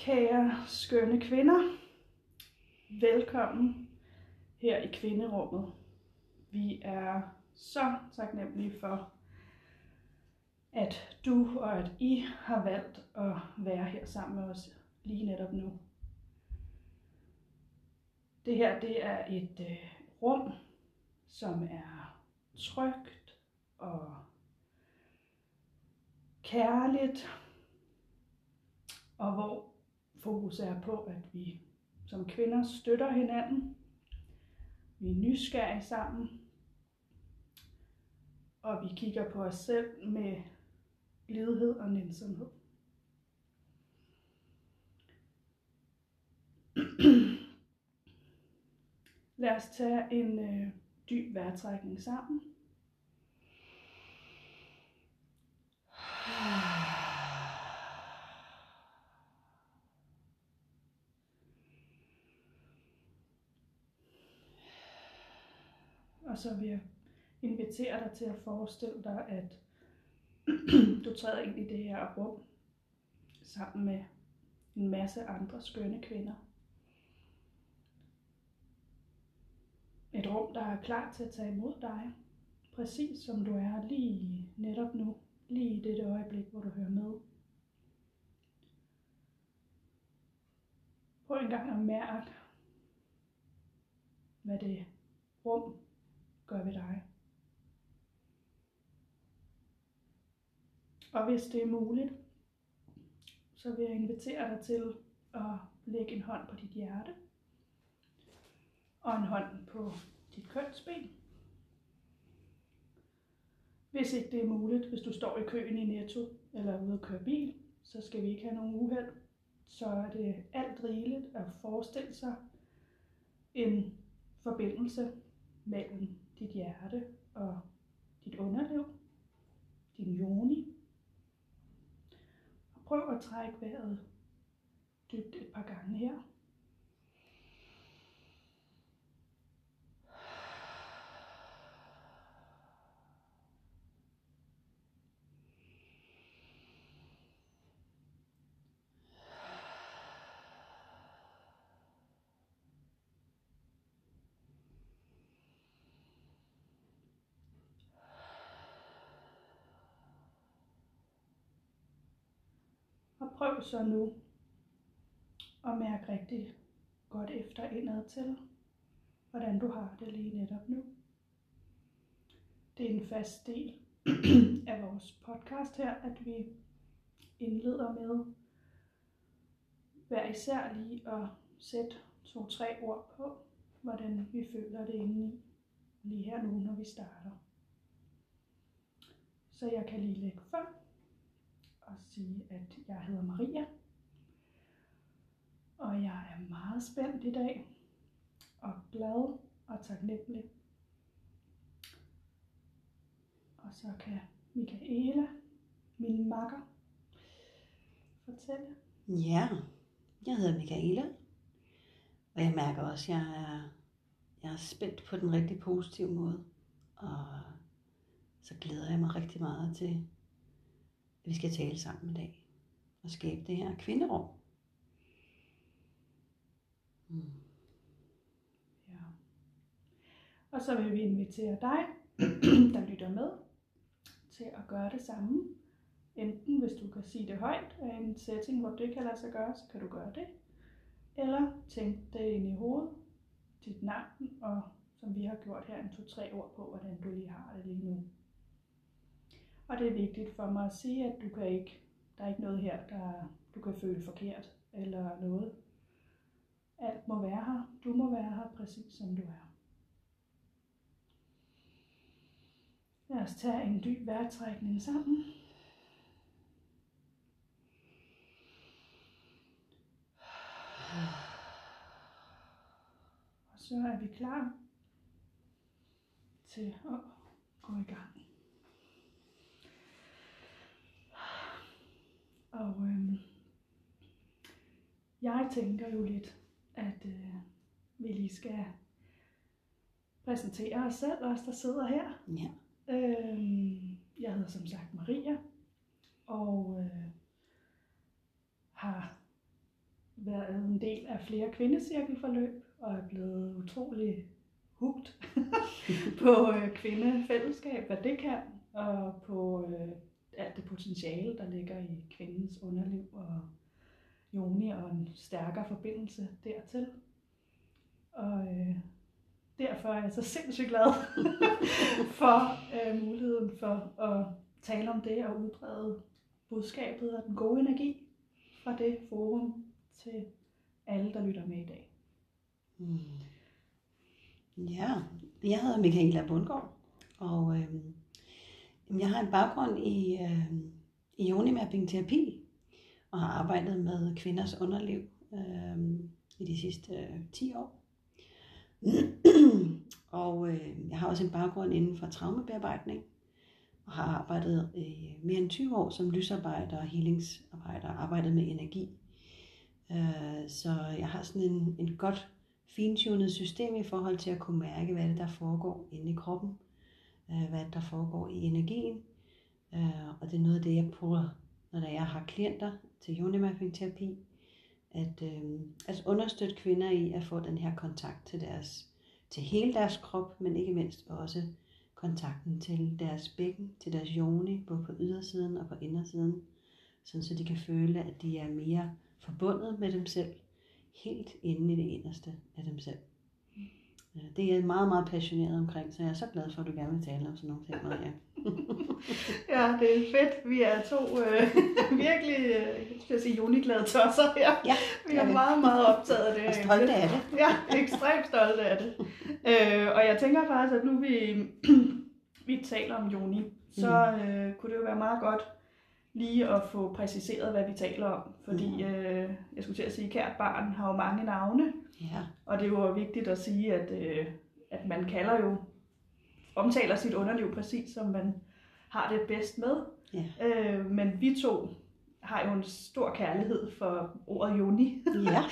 Kære skønne kvinder, velkommen her i kvinderummet. Vi er så taknemmelige for, at du og at I har valgt at være her sammen med os lige netop nu. Det her det er et øh, rum, som er trygt og kærligt, og hvor fokus er på, at vi som kvinder støtter hinanden. Vi er nysgerrige sammen. Og vi kigger på os selv med blidhed og nænsomhed. Lad os tage en øh, dyb vejrtrækning sammen. Og så vil jeg invitere dig til at forestille dig, at du træder ind i det her rum sammen med en masse andre skønne kvinder. Et rum, der er klar til at tage imod dig, præcis som du er lige netop nu, lige i dette øjeblik, hvor du hører med. Prøv en gang at mærke, hvad det rum gør ved dig. Og hvis det er muligt, så vil jeg invitere dig til at lægge en hånd på dit hjerte og en hånd på dit kønsben. Hvis ikke det er muligt, hvis du står i køen i Netto eller ude at køre bil, så skal vi ikke have nogen uheld. Så er det alt rigeligt at forestille sig en forbindelse mellem dit hjerte og dit underliv, din joni. Og prøv at trække vejret dybt et par gange her. Og prøv så nu at mærke rigtig godt efter indad til, hvordan du har det lige netop nu. Det er en fast del af vores podcast her, at vi indleder med hver især lige at sætte to-tre ord på, hvordan vi føler det indeni lige her nu, når vi starter. Så jeg kan lige lægge for og sige, at jeg hedder Maria, og jeg er meget spændt i dag, og glad og taknemmelig. Og så kan Michaela, min makker, fortælle. Ja, jeg hedder Michaela, og jeg mærker også, at jeg er, jeg er spændt på den rigtig positive måde. Og så glæder jeg mig rigtig meget til, vi skal tale sammen i dag og skabe det her kvinderum. Mm. Ja. Og så vil vi invitere dig, der lytter med, til at gøre det samme. Enten hvis du kan sige det højt af en setting, hvor det kan lade sig gøre, så kan du gøre det. Eller tænk det ind i hovedet, dit navn, og som vi har gjort her, en to-tre ord på, hvordan du lige har det lige nu. Og det er vigtigt for mig at sige, at du kan ikke, der er ikke noget her, der du kan føle forkert eller noget. Alt må være her. Du må være her præcis som du er. Lad os tage en dyb vejrtrækning sammen. Og så er vi klar til at gå i gang. Og øhm, jeg tænker jo lidt, at øh, vi lige skal præsentere os selv, os der sidder her. Ja. Øhm, jeg hedder som sagt Maria, og øh, har været en del af flere kvindecirkelforløb, og er blevet utrolig hugt på øh, kvindefællesskab, hvad det kan, og på øh, alt det potentiale, der ligger i kvindens underliv og joni og en stærkere forbindelse dertil. Og øh, derfor er jeg så sindssygt glad for øh, muligheden for at tale om det og udbrede budskabet og den gode energi fra det forum til alle, der lytter med i dag. Mm. Ja, jeg hedder Michaela Bundgaard, og øh, jeg har en baggrund i, øh, i yoni terapi og har arbejdet med kvinders underliv øh, i de sidste øh, 10 år. og øh, jeg har også en baggrund inden for traumebearbejdning og har arbejdet i mere end 20 år som lysarbejder og healingsarbejder og arbejdet med energi. Øh, så jeg har sådan en, en godt fintunet system i forhold til at kunne mærke, hvad det der foregår inde i kroppen, øh, hvad der foregår i energien. Øh, og det er noget af det, jeg prøver, når jeg har klienter til yoni terapi, at, øh, at understøtte kvinder i at få den her kontakt til deres til hele deres krop, men ikke mindst også kontakten til deres bækken, til deres joni, både på ydersiden og på indersiden, sådan så de kan føle, at de er mere forbundet med dem selv, helt inde i det inderste af dem selv. Det er jeg meget, meget passioneret omkring, så jeg er så glad for, at du gerne vil tale om sådan nogle ting, Maria. ja, det er fedt. Vi er to øh, virkelig, øh, skal jeg sige, juniglade tosser her. Ja, vi er meget, meget optaget af det. Og stolte af det. Ja, ekstremt stolte af det. øh, og jeg tænker faktisk, at nu vi, vi taler om juni, så mm. øh, kunne det jo være meget godt lige at få præciseret, hvad vi taler om. Fordi mm. øh, jeg skulle til at sige, at kært barn har jo mange navne. Ja. Og det er jo vigtigt at sige, at, øh, at man kalder jo, omtaler sit underliv præcis, som man har det bedst med. Ja. Øh, men vi to har jo en stor kærlighed for ordet juni. Ja.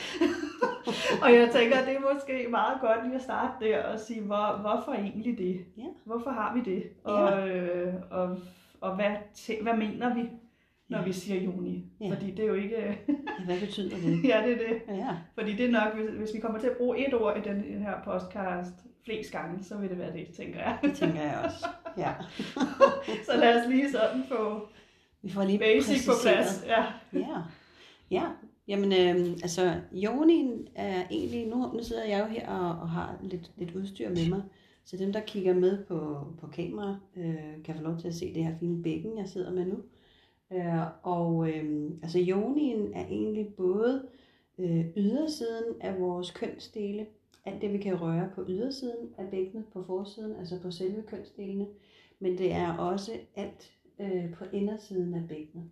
og jeg tænker, at det er måske meget godt lige at starte der og sige, hvor, hvorfor egentlig det? Ja. Hvorfor har vi det? Og, Ja. øh, og, og hvad, hvad mener vi, når Ja. vi siger juni? Ja. Fordi det er jo ikke... Ja, Hvad betyder det? ja, det er det. Ja, Fordi det er nok, hvis, hvis vi kommer til at bruge et ord i den her podcast flest gange, så vil det være det, tænker jeg. det tænker jeg også. Ja. så lad os lige sådan få Vi får lige basic på præciseret. plads. Ja. Ja, ja. Jamen, øh, altså, yonien er egentlig, nu, nu sidder jeg jo her og, og har lidt, lidt udstyr med mig, så dem, der kigger med på, på kamera, øh, kan få lov til at se det her fine bækken, jeg sidder med nu. Øh, og øh, altså, jonien er egentlig både øh, ydersiden af vores kønsdele, alt det, vi kan røre på ydersiden af bækkenet, på forsiden, altså på selve kønsdelene, men det er også alt øh, på indersiden af bækkenet.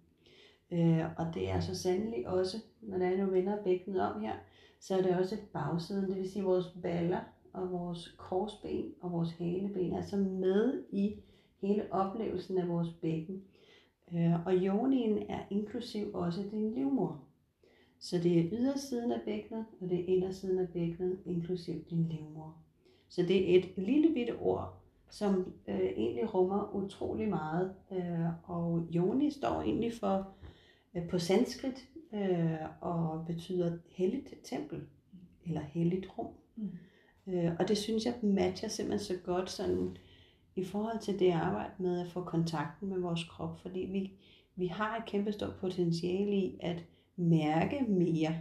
Øh, og det er så sandelig også, når der er nu vender bækkenet om her, så er det også bagsiden, det vil sige vores baller og vores korsben og vores haleben, er altså med i hele oplevelsen af vores bækken. Øh, og yonien er inklusiv også din livmor. Så det er ydersiden af bækkenet, og det er indersiden af bækkenet, inklusiv din livmor. Så det er et lille bitte ord, som øh, egentlig rummer utrolig meget. Øh, og yoni står egentlig for øh, på sanskrit øh, og betyder helligt tempel eller helligt rum. Mm. Øh, og det synes jeg matcher simpelthen så godt sådan i forhold til det arbejde med at få kontakten med vores krop, fordi vi, vi har et kæmpe stort potentiale i at mærke mere,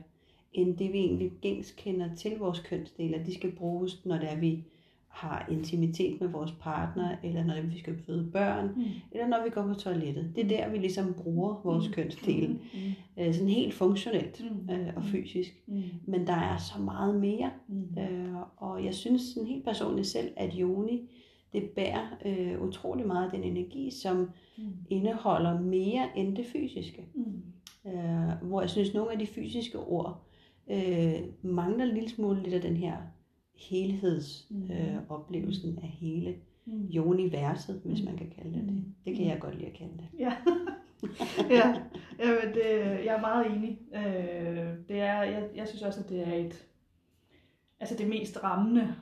end det vi egentlig gængs kender til vores kønsdele, at de skal bruges, når det er, vi har intimitet med vores partner, eller når vi skal føde børn, Mm. eller når vi går på toilettet. Det er der, vi ligesom bruger vores Mm. kønsdele, Mm. øh, sådan helt funktionelt Mm. øh, og fysisk. Mm. Men der er så meget mere, Mm. øh, og jeg synes sådan helt personligt selv, at Joni, det bærer øh, utrolig meget den energi, som Mm. indeholder mere end det fysiske. Mm. Øh, hvor jeg synes, nogle af de fysiske ord øh, mangler en lille smule lidt af den her helhedsoplevelsen Mhm. øh, oplevelsen af hele Mm. universet, hvis man kan kalde det det. Mm. Det kan jeg godt lide at kalde det. Ja, ja. Jamen, det, jeg er meget enig. Øh, det er, jeg, jeg synes også, at det er et, altså det mest rammende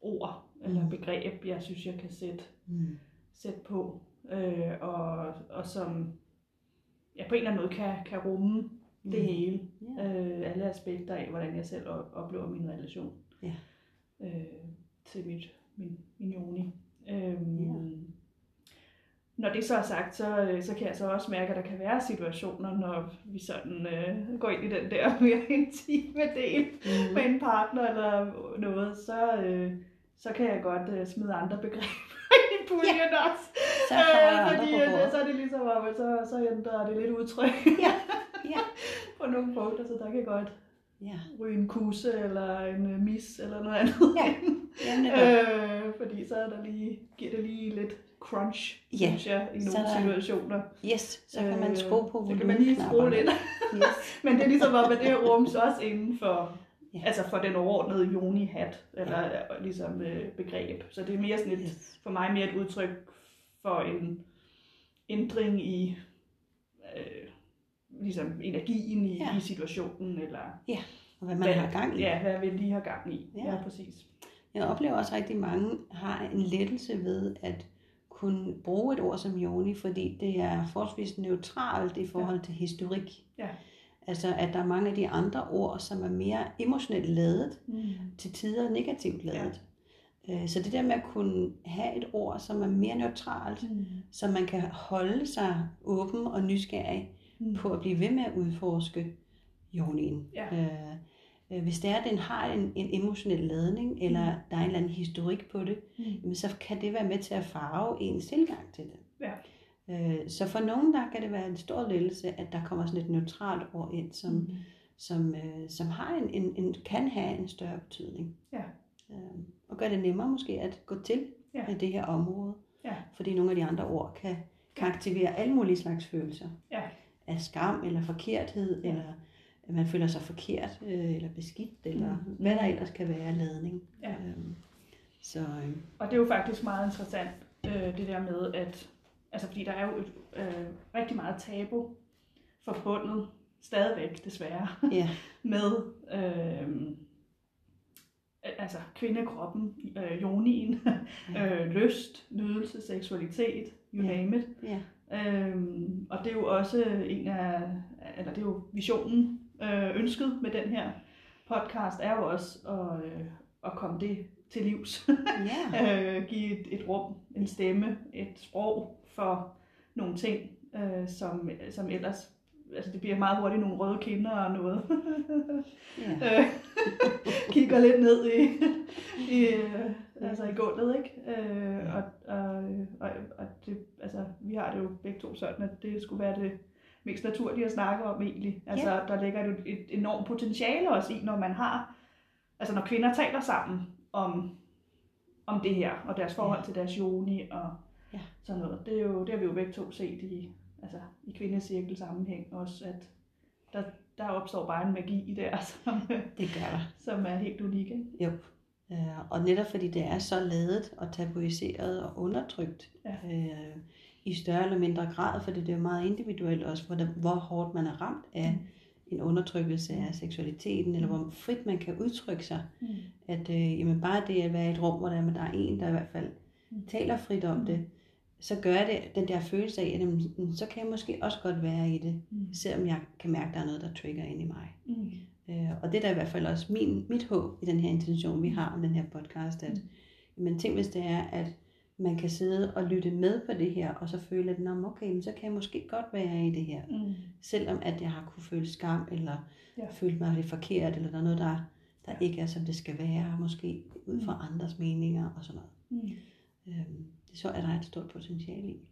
ord eller Mm. begreb, jeg synes, jeg kan sætte, Mm. sætte på. Øh, og, og som ja, på en eller anden måde kan, kan rumme det Mm. hele. Ja. Øh, alle aspekter af, hvordan jeg selv op- oplever min relation Ja. øh, til mit, min, min joni. Øhm, Ja. Når det så er sagt, så, øh, så kan jeg så også mærke, at der kan være situationer, når vi sådan øh, går ind i den der mere intime del Mm. med en partner eller noget, så, øh, så kan jeg godt øh, smide andre begreber i puljen ja. også. Så Øh, fordi øh, så er det ligesom om, at så, så ændrer det lidt udtryk Ja, ja. på nogle punkter, så der kan godt Ja, ryge en kusse eller en øh, mis eller noget andet. Ja. ja netop. øh, fordi så er der lige, giver det lige lidt crunch, Ja, synes jeg, i nogle der- situationer. Yes, så kan man Øh, skrue på Så kan man lige skrue lidt. Yes. Men det er ligesom om, at det rums også inden for, Ja. altså for den overordnede joni-hat, eller ja. ligesom øh, begreb. Så det er mere sådan et, Yes. for mig mere et udtryk for en ændring i øh, ligesom energien i, Ja. ja. i situationen, eller Og hvad man har gang i. Ja, hvad vi lige har gang i. Ja. Ja, ja præcis. Jeg oplever også rigtig mange har en lettelse ved at kunne bruge et ord som joni, fordi det er forholdsvis neutralt i forhold til historik. Ja. Altså at der er mange af de andre ord, som er mere emotionelt ladet, Mm. til tider negativt ladet. Ja. Så det der med at kunne have et ord, som er mere neutralt, Mm. så man kan holde sig åben og nysgerrig Mm. på at blive ved med at udforske jonien. Ja. Øh, øh, hvis det er, at den har en, en emotionel ladning, eller Mm. der er en eller anden historik på det, Mm. jamen, så kan det være med til at farve ens tilgang til det. Ja. Øh, så for nogen, der kan det være en stor lettelse, at der kommer sådan et neutralt ord ind, som, Mm. som, øh, som har en, en, en, kan have en større betydning. Ja. Øh, og gør det nemmere måske at gå til Ja. det her område. Ja. Fordi nogle af de andre ord kan, kan aktivere alle mulige slags følelser. Ja. Af skam eller forkerthed, Ja. eller at man føler sig forkert, øh, eller beskidt, eller Mm. hvad der ellers kan være af ladning. Ja. Øhm, så øh, Og det er jo faktisk meget interessant, øh, det der med, at altså fordi der er jo et, øh, rigtig meget tabu forbundet stadigvæk, desværre, ja, med øh, altså kvindekroppen, øh, jonien, øh, lyst, nydelse, seksualitet, you Ja. name it. ja, Øhm, og det er jo også en af, eller det er jo visionen, øh, ønsket med den her podcast, er jo også at, øh, at komme det til livs. ja, øh, give et, et rum, en stemme, et sprog for nogle ting, øh, som, som ellers, altså det bliver meget hurtigt nogle røde kinder og noget. ja, Øh, kigger lidt ned i, i, øh, altså i gulvet, ikke? Øh, og, og, og, og det, altså, vi har det jo begge to sådan, at det skulle være det mest naturlige at snakke om egentlig. Altså, Ja. der ligger jo et enormt potentiale også i, når man har, altså når kvinder taler sammen om, om det her, og deres forhold Ja. til deres joni og Ja. sådan noget. Det, er jo, det har vi jo begge to set i, altså, i kvindecirkel sammenhæng også, at der, der opstår bare en magi der, som, det gør der. som er helt unik. Ikke? Jo. Øh, og netop fordi det er så ladet og tabuiseret og undertrykt Ja. øh, i større eller mindre grad, fordi det er jo meget individuelt også, hvor, der, hvor hårdt man er ramt af Mm. en undertrykkelse af seksualiteten, eller hvor frit man kan udtrykke sig. Mm. At øh, jamen bare det at være i et rum, hvor der, er- der er en, der i hvert fald Mm. taler frit om Mm. det, så gør det den der følelse af, at jamen, mm, så kan jeg måske også godt være i det, Mm. selvom jeg kan mærke, at der er noget, der trigger ind i mig. Mm. Øh, og det er da i hvert fald også min, mit håb i den her intention, vi har om den her podcast, at Mm. men tænk hvis det er, at man kan sidde og lytte med på det her, og så føle, at Nå, okay, men så kan jeg måske godt være i det her. Mm. Selvom at jeg har kunne føle skam, eller Ja. føle mig lidt forkert, eller der er noget, der, der Ja. ikke er, som det skal være, måske ud fra Mm. andres meninger og sådan noget. Mm. Øhm, det så er der et stort potentiale i.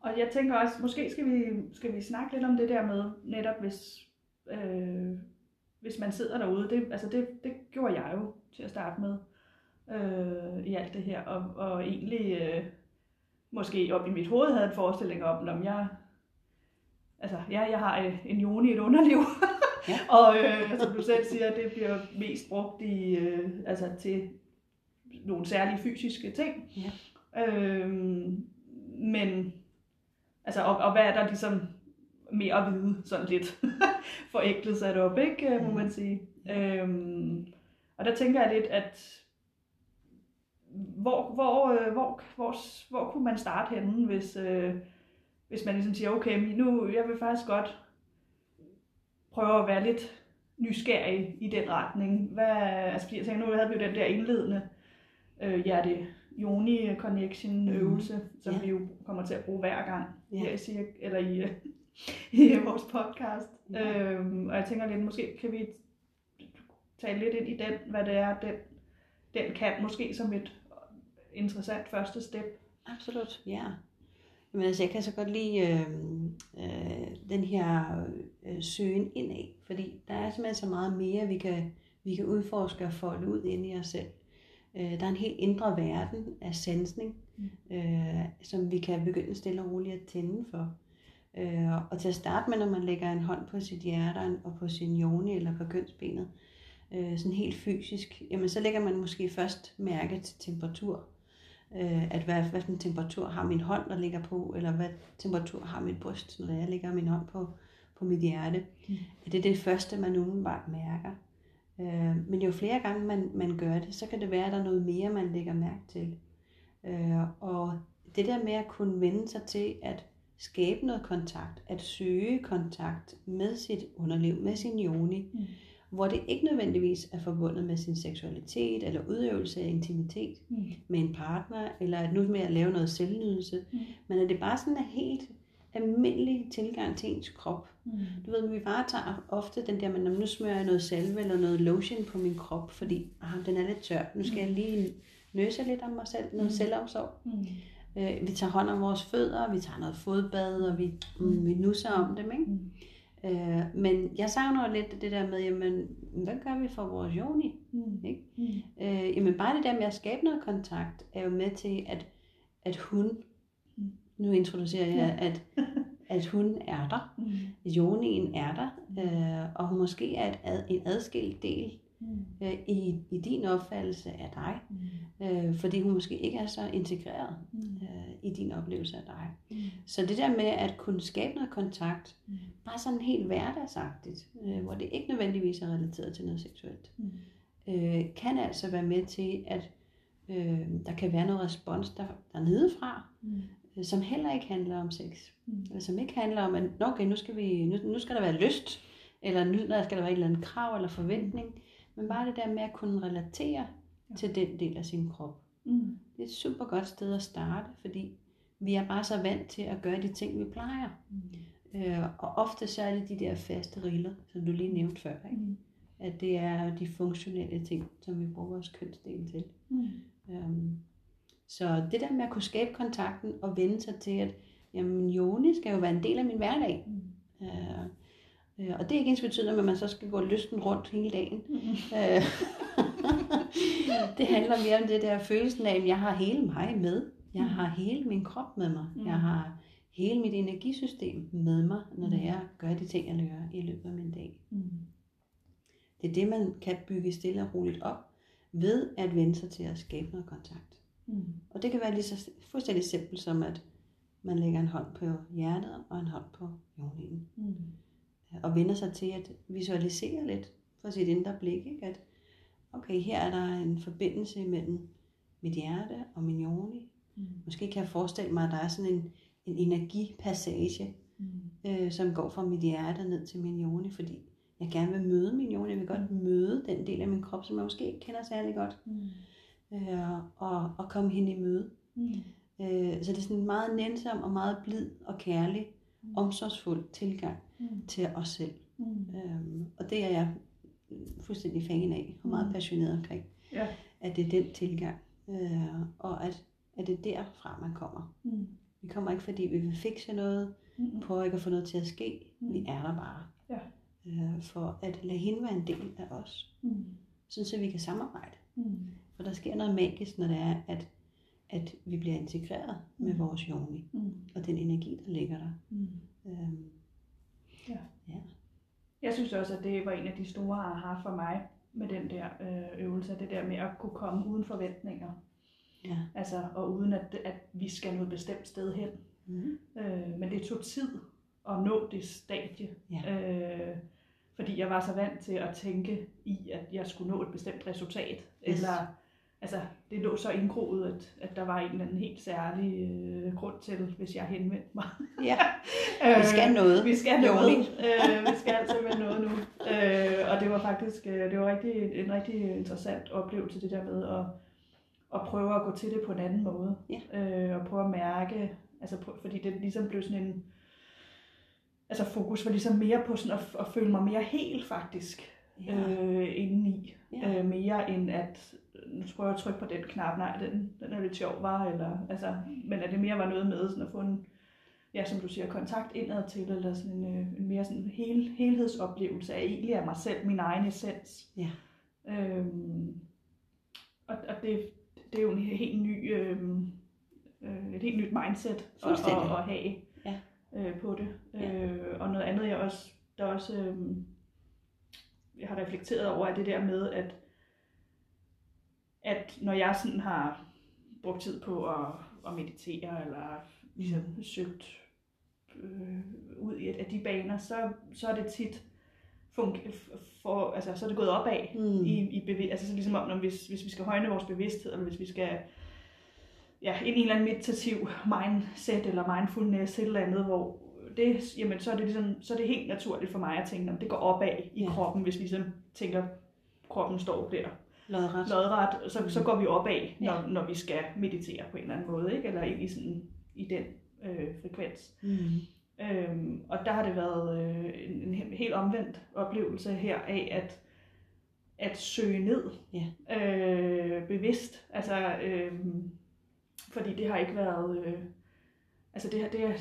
Og jeg tænker også, måske skal vi, skal vi snakke lidt om det der med, netop hvis, øh, hvis man sidder derude. Det, altså det, det gjorde jeg jo til at starte med øh, i alt det her. Og, og egentlig øh, måske op i mit hoved havde en forestilling om, om jeg, altså, ja, jeg har øh, en joni i et underliv. Ja. og øh, som du selv siger, det bliver mest brugt i, øh, altså til nogle særlige fysiske ting. Ja. Øhm, men, altså, og, og hvad er der ligesom mere at vide, sådan lidt forenklet sat op, ikke, må Mhm. man sige. Øhm, og der tænker jeg lidt, at hvor, hvor, øh, hvor, hvor, hvor kunne man starte henne, hvis, øh, hvis man ligesom siger, okay, nu, jeg vil faktisk godt prøver at være lidt nysgerrig i den retning. Hvad, altså, fordi jeg tænker, nu havde vi jo den der indledende øh, hjerte Joni Connection øvelse, mm. som Ja. vi jo kommer til at bruge hver gang Ja. her i, cirk, eller i, i vores podcast. Ja. Øhm, og jeg tænker lidt, måske kan vi tale lidt ind i den, hvad det er, den, den kan, måske som et interessant første step. Absolut, ja. Men altså, jeg kan så godt lide øh, øh, den her øh, søgen indad, fordi der er simpelthen så meget mere, vi kan, vi kan udforske og folde ud ind i os selv. Øh, der er en helt indre verden af sansning, Mm. øh, som vi kan begynde stille og roligt at tænde for. Øh, og til at starte med, når man lægger en hånd på sit hjerte og på sin joni eller på kønsbenet, øh, sådan helt fysisk, jamen så lægger man måske først mærke til temperatur. Øh, at hvad, hvad for en temperatur har min hånd, der ligger på, eller hvad temperatur har mit bryst, når jeg lægger min hånd på, på mit hjerte. Mm. Det er det første, man umiddelbart mærker. Øh, men jo flere gange man, man gør det, så kan det være, at der er noget mere, man lægger mærke til. Øh, og det der med at kunne vende sig til at skabe noget kontakt, at søge kontakt med sit underliv, med sin joni, Mm. hvor det ikke nødvendigvis er forbundet med sin seksualitet eller udøvelse af intimitet Mm. med en partner, eller at nu med at lave noget selvnydelse, Mm. men at det bare sådan er helt almindelig tilgang til ens krop. Mm. Du ved, vi bare tager ofte den der, men nu smører jeg noget salve eller noget lotion på min krop, fordi ah, den er lidt tør. Nu skal jeg lige nøse lidt om mig selv, noget Mm. selvomsorg. Mm. Øh, vi tager hånd om vores fødder, vi tager noget fodbad, og vi, mm, vi nusser om dem, ikke? Mm. Øh, men jeg savner lidt det der med, jamen, hvad gør vi for vores joni? Mm. Ikke? Mm. Øh, jamen bare det der med at skabe noget kontakt, er jo med til, at, at hun, Mm. Nu introducerer jeg, Ja. at, at hun er der, Mm. jonien er der, øh, og hun måske er et ad, en adskilt del Mm. øh, i, i din opfattelse af dig, Mm. øh, fordi hun måske ikke er så integreret Mm. øh, i din oplevelse af dig. Mm. Så det der med at kunne skabe noget kontakt, Mm. bare sådan helt hverdagsagtigt, øh, hvor det ikke nødvendigvis er relateret til noget seksuelt, Mm. øh, kan altså være med til, at øh, der kan være noget respons der, dernede fra, Mm. Øh, som heller ikke handler om sex. Mm. Eller som ikke handler om, at "Nå, okay, nu skal, vi, nu, nu skal der være lyst, eller nu der skal der være et eller andet krav eller forventning, men bare det der med at kunne relatere Ja. til den del af sin krop. Mm. Det er et super godt sted at starte, fordi vi er bare så vant til at gøre de ting, vi plejer. Mm. Øh, og ofte så er det de der faste riller, som du lige nævnte før. Ikke? Mm. At det er de funktionelle ting, som vi bruger vores kønsdel til. Mm. Øhm, så det der med at kunne skabe kontakten og vende sig til, at jamen, Joni skal jo være en del af min hverdag. Mm. Øh, øh, og det er ikke ens betydende, at man så skal gå lysten rundt hele dagen. Mm. Øh, det handler mere om det der følelsen af, at jeg har hele mig med. Jeg har hele min krop med mig. Mm. Jeg har hele mit energisystem med mig, når det Mm. er at gøre de ting, jeg gør i løbet af min dag. Mm. Det er det, man kan bygge stille og roligt op, ved at vende sig til at skabe noget kontakt. Mm. Og det kan være lige så fuldstændig simpelt som, at man lægger en hånd på hjertet og en hånd på jordinen. Mm. Og vender sig til at visualisere lidt for sit indre blik, ikke? at okay, her er der en forbindelse mellem mit hjerte og min joni. Mm. Måske kan jeg forestille mig, at der er sådan en, en energipassage, Mm. øh, som går fra mit hjerte ned til min joni, fordi jeg gerne vil møde min joni. Jeg vil godt møde den del af min krop, som jeg måske ikke kender særlig godt, Mm. Øh, og, og komme hende i møde. Mm. Øh, så det er sådan en meget nænsom og meget blid og kærlig, Mm. omsorgsfuld tilgang Mm. til os selv. Mm. Øhm, og det er jeg fuldstændig fan af, og meget Mm. passioneret omkring, Ja. at det er den tilgang, øh, og at, at det er derfra, man kommer. Mm. Vi kommer ikke, fordi vi vil fikse noget, Mm. prøver ikke at få noget til at ske. Mm. Vi er der bare. Ja. Øh, for at lade hende være en del af os, Mm. sådan så vi kan samarbejde. Der sker noget magisk, når det er, at, at vi bliver integreret med Mm. vores joni, Mm. og den energi, der ligger der. Mm. Øhm, Ja. ja. Jeg synes også, at det var en af de store aha for mig med den der øh, øvelse, det der med at kunne komme uden forventninger. Ja. Altså, og uden at, at vi skal noget bestemt sted hen. Mm. Øh, men det tog tid at nå det stadie. Ja. Øh, fordi jeg var så vant til at tænke i, at jeg skulle nå et bestemt resultat. Yes. Eller altså, det lå så indgroet, at, at der var en eller anden helt særlig øh, grund til, hvis jeg henvendte mig. Ja, vi skal noget. Vi skal noget. øh, vi skal simpelthen noget nu. Øh, og det var faktisk øh, det var rigtig, en rigtig interessant oplevelse, det der med at, at prøve at gå til det på en anden måde. Ja. Øh, og prøve at mærke, altså, fordi det ligesom blev sådan en, altså fokus var ligesom mere på sådan at, at føle mig mere helt faktisk Ja. øh, indeni. Ja. Øh, mere end at, nu prøver jeg trykke på den knap, nej, den, den er lidt sjov, var, eller, altså, men at det mere var noget med sådan at få en, ja, som du siger, kontakt indad til, eller sådan en, øh, en mere sådan hel, helhedsoplevelse af egentlig af mig selv, min egen essens. Ja. Øhm, og, og det, det er jo en helt ny, øhm, øh, et helt nyt mindset at, at, at have Ja. øh, på det. Ja. Øh, og noget andet, jeg også, der også øhm, jeg har reflekteret over, er det der med, at, at når jeg sådan har brugt tid på at, at meditere, eller ligesom søgt øh, ud i af de baner, så, så er det tit fun- for, altså, så er det gået opad Mm. i, i bevid- altså så ligesom om, når, hvis, hvis vi skal højne vores bevidsthed, eller hvis vi skal ja, ind i en eller anden meditativ mindset, eller mindfulness, et eller andet, hvor det, jamen, så er det ligesom, så er det helt naturligt for mig at tænke, at det går opad i Ja. kroppen, hvis vi ligesom tænker, kroppen står der Lodret. lodret, så, så går vi opad, når, Ja. når vi skal meditere på en eller anden måde, ikke? eller ind i, sådan, i den øh, frekvens. Mm. Øhm, og der har det været øh, en, en he- helt omvendt oplevelse her af at, at søge ned Ja. øh, bevidst. Altså, øh, fordi det har ikke været... Øh, altså det har, det, har,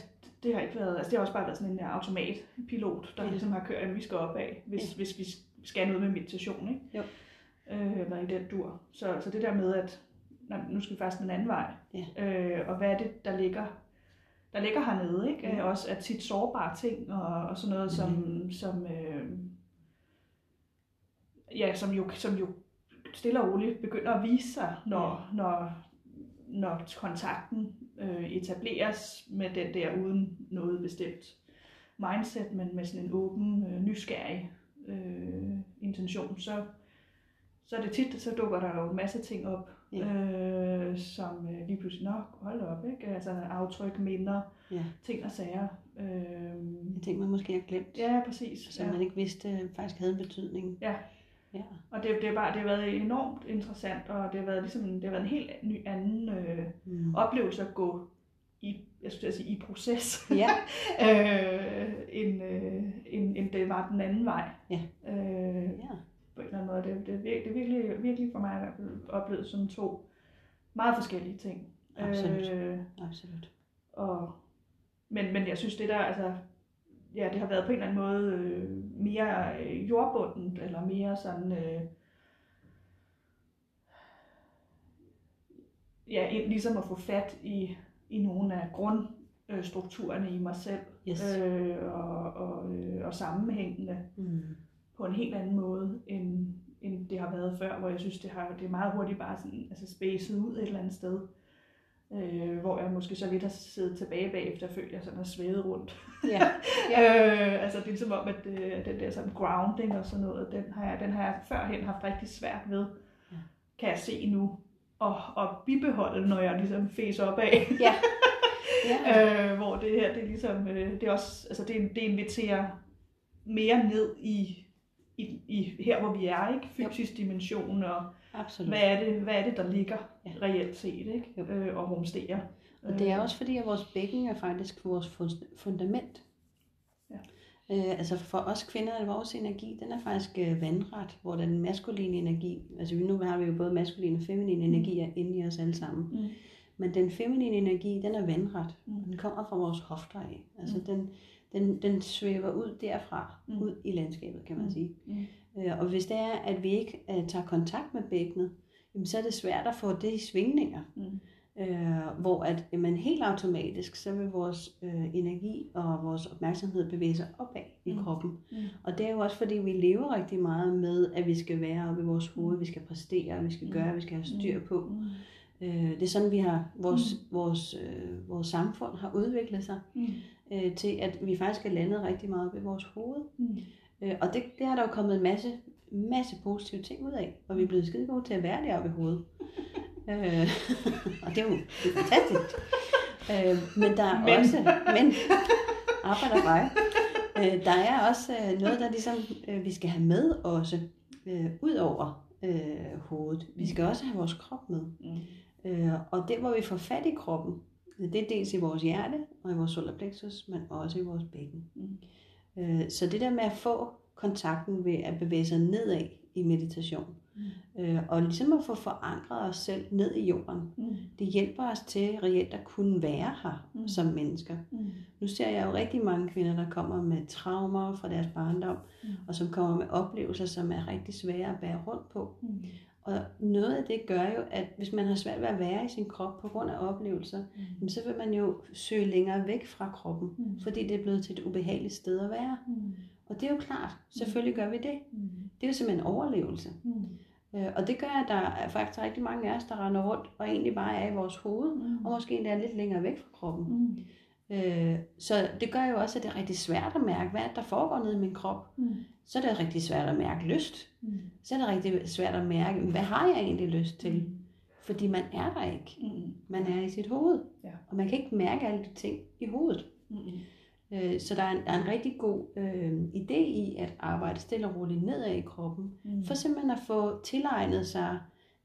det har ikke været... Altså det har også bare været sådan en der automatpilot, der Ja. ligesom har kørt, at vi skal opad, hvis, ja. hvis vi skal noget med meditation, ikke? Jo. Øh, eller i den dur. Så, så det der med, at nu skal vi faktisk den anden vej. Ja. Øh, og hvad er det, der ligger der ligger hernede, ikke? Ja. Også er tit sårbare ting og, og sådan noget, som, Mhm. som, øh, ja, som, jo, som jo stille og roligt begynder at vise sig, når, ja. når, når kontakten øh, etableres med den der uden noget bestemt mindset, men med sådan en åben, øh, nysgerrig øh, intention, så, så er det tit, så dukker der jo en masse ting op, Ja. øh, som øh, lige pludselig, nå, hold op, ikke? Altså aftryk, minder, Ja. ting og sager. Øh, Jeg tænker, man måske har glemt, ja, præcis. som Ja. man ikke vidste faktisk havde en betydning. Ja. Ja. Og det, det, er bare, det har været enormt interessant, og det har været, ligesom, det har været en helt ny anden øh, Mm. oplevelse at gå i, jeg skulle sige, i proces, Ja. øh, end, øh, end, end det var den anden vej. Ja. Øh, ja. På en eller anden måde. Det, det, er det er virkelig, virkelig for mig oplevet som to meget forskellige ting. Absolut. Øh, Absolut. og, men, men jeg synes, det der, altså, ja, det har været på en eller anden måde øh, mere jordbundet, eller mere sådan, øh, ja, ligesom at få fat i, i nogle af grundstrukturerne i mig selv, Yes. øh, og, og, øh, og sammenhængende Mm. På en helt anden måde, end, end det har været før, hvor jeg synes, det, har, det er meget hurtigt bare sådan, altså spacet ud et eller andet sted. Øh, hvor jeg måske så lidt har siddet tilbage bagefter, og følt, jeg sådan har svævet rundt. Ja. øh, altså det er ligesom om, at øh, den der sådan grounding og sådan noget, den har jeg, den har jeg førhen haft rigtig svært ved, Ja. kan jeg se nu, og, og bibeholde, når jeg ligesom fæser op af. Ja. Ja. øh, hvor det her, det er ligesom, øh, det er også, altså det, det inviterer mere ned i, i, i her, hvor vi er, ikke? Fysisk dimension, og Absolut. hvad er det, hvad er det der ligger Ja. reelt set, ikke? Jo. Øh, og rumsterer. Og det er også fordi, at vores bækken er faktisk vores fun- fundament. Ja. Øh, altså for os kvinder er vores energi, den er faktisk øh, vandret, hvor den maskuline energi, altså nu har vi jo både maskulin og feminin energi inde i os alle sammen. Mm. Men den feminine energi, den er vandret. Mm. Den kommer fra vores hofter af. Altså Mm. den, den, den svæver ud derfra, Mm. ud i landskabet, kan man Mm. sige. Mm. Øh, og hvis det er, at vi ikke uh, tager kontakt med bækkenet, jamen, så er det svært at få det i svingninger. Mm. Øh, hvor at jamen, helt automatisk, så vil vores øh, energi og vores opmærksomhed bevæge sig opad i Mm. kroppen. Mm. Og det er jo også fordi, vi lever rigtig meget med, at vi skal være oppe i vores hoved, vi skal præstere, vi skal Mm. gøre, vi skal have styr på. Mm. Øh, det er sådan, vi har vores, mm. vores, øh, vores samfund har udviklet sig Mm. Øh, til, at vi faktisk er landet rigtig meget op i vores hoved. Mm. Øh, og det, det har der jo kommet en masse, masse positive ting ud af, og vi er blevet skide gode til at være deroppe i hovedet. Øh, og det er jo det er fantastisk. Øh, men der er Men. også... Men arbejder vej. Øh, der er også øh, noget, der ligesom øh, vi skal have med også, øh, ud over øh, hovedet. Vi skal også have vores krop med. Mm. Øh, og det, hvor vi får fat i kroppen, det er dels i vores hjerte og i vores solar plexus, men også i vores bækken. Mm. Øh, så det der med at få kontakten ved at bevæge sig nedad i meditation, Mm. øh, og ligesom at få forankret os selv ned i jorden, Mm. det hjælper os til reelt at kunne være her Mm. som mennesker. Mm. Nu ser jeg jo rigtig mange kvinder, der kommer med traumer fra deres barndom, Mm. og som kommer med oplevelser, som er rigtig svære at bære rundt på. Mm. Og noget af det gør jo, at hvis man har svært ved at være i sin krop på grund af oplevelser, Mm. så vil man jo søge længere væk fra kroppen, Mm. fordi det er blevet til et ubehageligt sted at være. Mm. Og det er jo klart, selvfølgelig gør vi det. Mm. Det er jo simpelthen overlevelse. Mm. Øh, Og det gør, at der er faktisk rigtig mange af os, der render rundt og egentlig bare er i vores hoved, Mm. og måske endda lidt længere væk fra kroppen. Mm. Øh, Så det gør jo også, at det er rigtig svært at mærke, hvad er der foregår nede i min krop. Mm. Så er det rigtig svært at mærke lyst. Mm. Så er det rigtig svært at mærke, hvad har jeg egentlig lyst til? Fordi man er der ikke. Mm. Man er i sit hoved. Ja. Og man kan ikke mærke alle de ting i hovedet. Mm. Øh, Så der er en, der er en rigtig god øh, idé i at arbejde stille og roligt nedad i kroppen. Mm. For simpelthen at få tilegnet sig,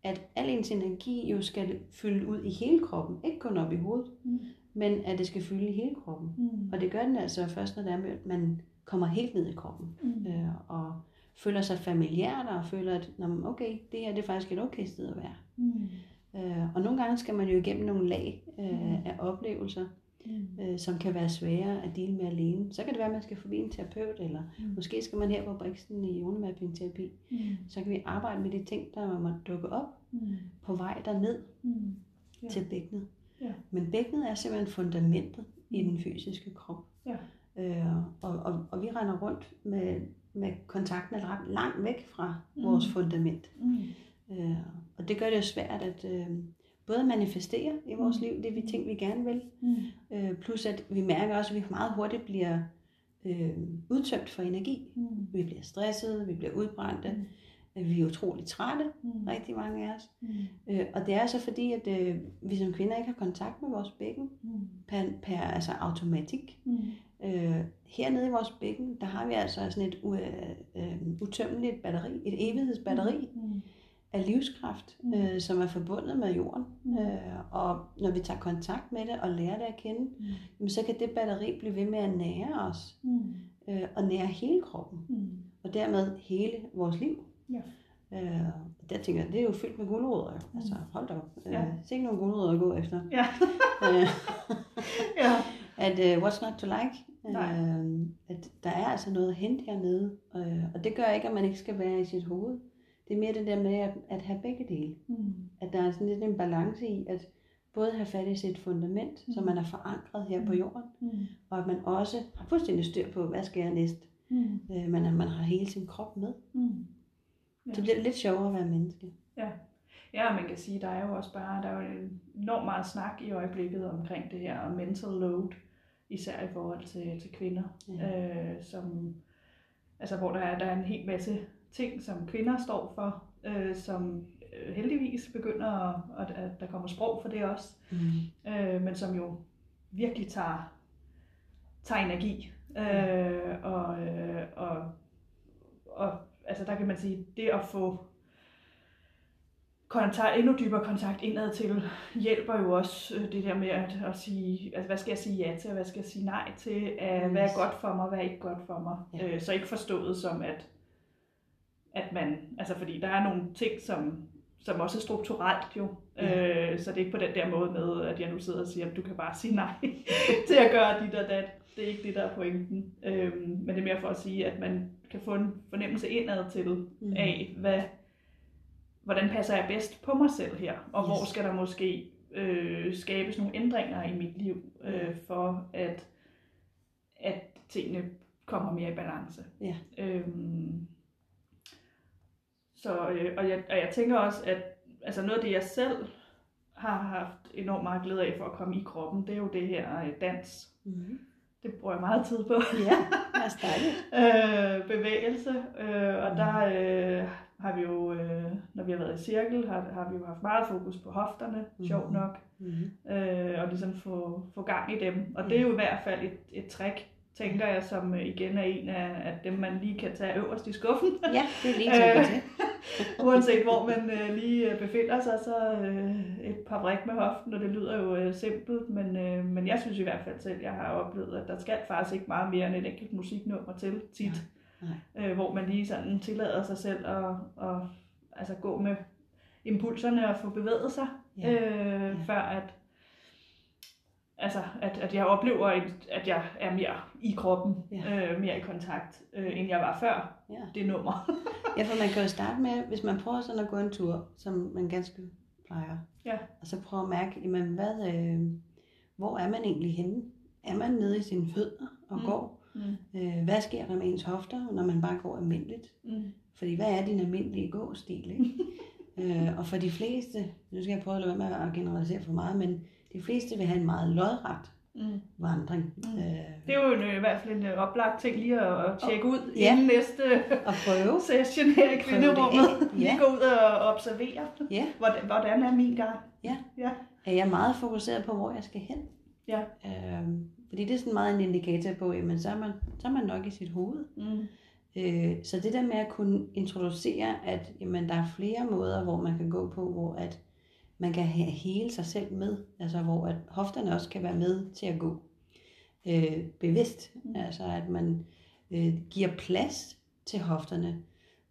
at al ens energi jo skal fylde ud i hele kroppen. Ikke kun op i hovedet, Mm. men at det skal fylde i hele kroppen. Mm. Og det gør den altså først, når det er, man kommer helt ned i kroppen. Mm. Øh, og føler sig familiært og føler, at "Nå, men okay, det her det er faktisk et okay sted at være. Mm. Øh, og nogle gange skal man jo igennem nogle lag Mm. øh, af oplevelser, Mm. øh, som kan være svære at dele med alene. Så kan det være, at man skal forbi en terapeut, eller Mm. måske skal man her på Brixen i ionemapping-terapi. Mm. Så kan vi arbejde med de ting, der må dukke op Mm. på vej derned Mm. Ja. til bækkenet. Ja. Men bækkenet er simpelthen fundamentet i den fysiske krop. Ja. Øh, og, og, og vi render rundt med, med kontakten ret langt væk fra Mm. vores fundament. Mm. Øh, og det gør det jo svært at øh, både manifestere i vores Mm. liv, det vi ting, vi gerne vil, Mm. øh, plus at vi mærker også, at vi meget hurtigt bliver øh, udtømt for energi. Mm. Vi bliver stressede, vi bliver udbrændte, Mm. Vi er utroligt trætte, Mm. rigtig mange af os. Mm. Øh, og det er så fordi, at øh, vi som kvinder ikke har kontakt med vores bækken Mm. per, per altså automatik. Mm. Øh, hernede i vores bækken, der har vi altså sådan et u, øh, øh, utømmeligt batteri, et evighedsbatteri Mm. af livskraft, Mm. øh, som er forbundet med jorden. Mm. Øh, og når vi tager kontakt med det og lærer det at kende, Mm. jamen, så kan det batteri blive ved med at nære os Mm. øh, og nære hele kroppen, Mm. og dermed hele vores liv. Ja. Øh, der tænker jeg, det er jo fyldt med gulerødder. jo. Mm. Altså, hold da op. Øh, Ja. Se ikke nogen gulerødder at gå efter. Ja. øh, Ja. at uh, what's not to like? Nej. Øh, at der er altså noget at hente hernede. Øh, og det gør ikke, at man ikke skal være i sit hoved. Det er mere det der med at, at have begge dele. Mm. At der er sådan lidt en balance i, at både have fat i sit fundament, så Mm. man er forankret her på Mm. jorden, Mm. og at man også har fuldstændig styr på, hvad skal jeg næst, Mm. øh, men at man har hele sin krop med. Mm. Ja. Så bliver det lidt sjovere at være menneske. Ja, og man kan sige, der er jo også bare, der er jo enormt meget snak i øjeblikket omkring det her mental load, især i forhold til, til kvinder, Ja. øh, som, altså hvor der er, der er en hel masse ting, som kvinder står for, øh, som øh, heldigvis begynder, at, at, at der kommer sprog for det også, Mm. øh, men som jo virkelig tager, tager energi. Øh, og, øh, og, og altså der kan man sige, det at få kontakt, endnu dybere kontakt indad til, hjælper jo også øh, det der med at, at sige, altså hvad skal jeg sige ja til, og hvad skal jeg sige nej til, uh, hvad er godt for mig, hvad er ikke godt for mig. Ja. Øh, så ikke forstået som, at, at man, altså fordi der er nogle ting, som, som også er strukturelt jo, Ja. øh, så det er ikke på den der måde med, at jeg nu sidder og siger, at du kan bare sige nej til at gøre dit og dat. Det er ikke det, der er pointen. Øhm, men det er mere for at sige, at man kan få en fornemmelse indad til Mm. af, hvad, hvordan passer jeg bedst på mig selv her, og Yes. hvor skal der måske øh, skabes nogle ændringer i mit liv, øh, for at, at tingene kommer mere i balance. Ja. Øhm, så, øh, og, jeg, og jeg tænker også, at altså noget af det, jeg selv har haft enormt meget glæde af for at komme i kroppen, det er jo det her øh, dans. Mm. Det bruger jeg meget tid på. Ja, er dejligt. øh, bevægelse, øh, og Mm. der øh, har vi jo, øh, når vi har været i cirkel, har, har vi jo haft meget fokus på hofterne, mm. sjovt nok, Mm-hmm. øh, og ligesom få, få gang i dem. Og det er jo i hvert fald et, et trick, tænker jeg, som øh, igen er en af, af dem, man lige kan tage øverst i skuffen. Ja, det er lige til. Uanset hvor man øh, lige øh, befinder sig, så øh, et par brik med hoften, og det lyder jo øh, simpelt, men, øh, men jeg synes i hvert fald selv, jeg har oplevet, at der skal faktisk ikke meget mere end et enkelt musiknummer til tit, Nej, øh, hvor man lige sådan tillader sig selv at, at altså gå med impulserne og få bevæget sig, Ja. øh, før at Altså, at, at jeg oplever, at jeg er mere i kroppen, Ja. øh, mere i kontakt, øh, end jeg var før Ja. det nummer. ja, for man kan jo starte med, hvis man prøver sådan at gå en tur, som man ganske plejer, Ja. og så prøve at mærke, jamen, hvad, øh, hvor er man egentlig henne? Er man nede i sine fødder og mm. går? Mm. Øh, hvad sker der med ens hofter, når man bare går almindeligt? Mm. Fordi hvad er din almindelige gåstil, ikke? øh, og for de fleste, nu skal jeg prøve at lade være med at generalisere for meget, men de fleste vil have en meget lodret Mm. vandring. Mm. Øh, Det er jo en, øh, i hvert fald en øh, oplagt ting lige at, at tjekke ud Ja. inden næste og prøve. session her i kvinderummet. af. Lige Ja. gå ud og observere, Ja, hvordan, hvordan er min gang. Ja. ja. er jeg meget fokuseret på, hvor jeg skal hen. Ja. Øh, fordi det er sådan meget en indikator på, jamen så er man, så er man nok i sit hoved. Mm. Øh, så det der med at kunne introducere, at jamen, der er flere måder, hvor man kan gå på, hvor at man kan he- hele sig selv med, altså hvor at hofterne også kan være med til at gå øh, bevidst, Mm. altså at man øh, giver plads til hofterne,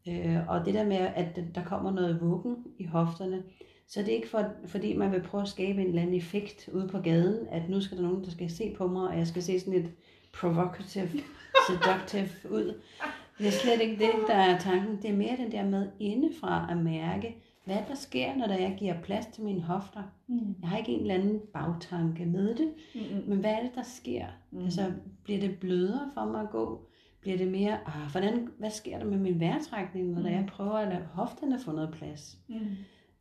øh, og det der med, at der kommer noget vuggen i hofterne, så det er ikke for, fordi man vil prøve at skabe en eller anden effekt ude på gaden, at nu skal der nogen, der skal se på mig, og jeg skal se sådan lidt provocative, seductive ud. Det er slet ikke det, der er tanken. Det er mere den der med indefra at mærke, hvad der sker, når der jeg giver plads til mine hofter. Mm. Jeg har ikke en eller anden bagtanke med det, Mm. men hvad er det, der sker? Mm. Altså, bliver det blødere for mig at gå? Bliver det mere, ah, hvordan, hvad sker der med min vejrtrækning, når Mm. jeg prøver at lade hofterne få noget plads? Mm.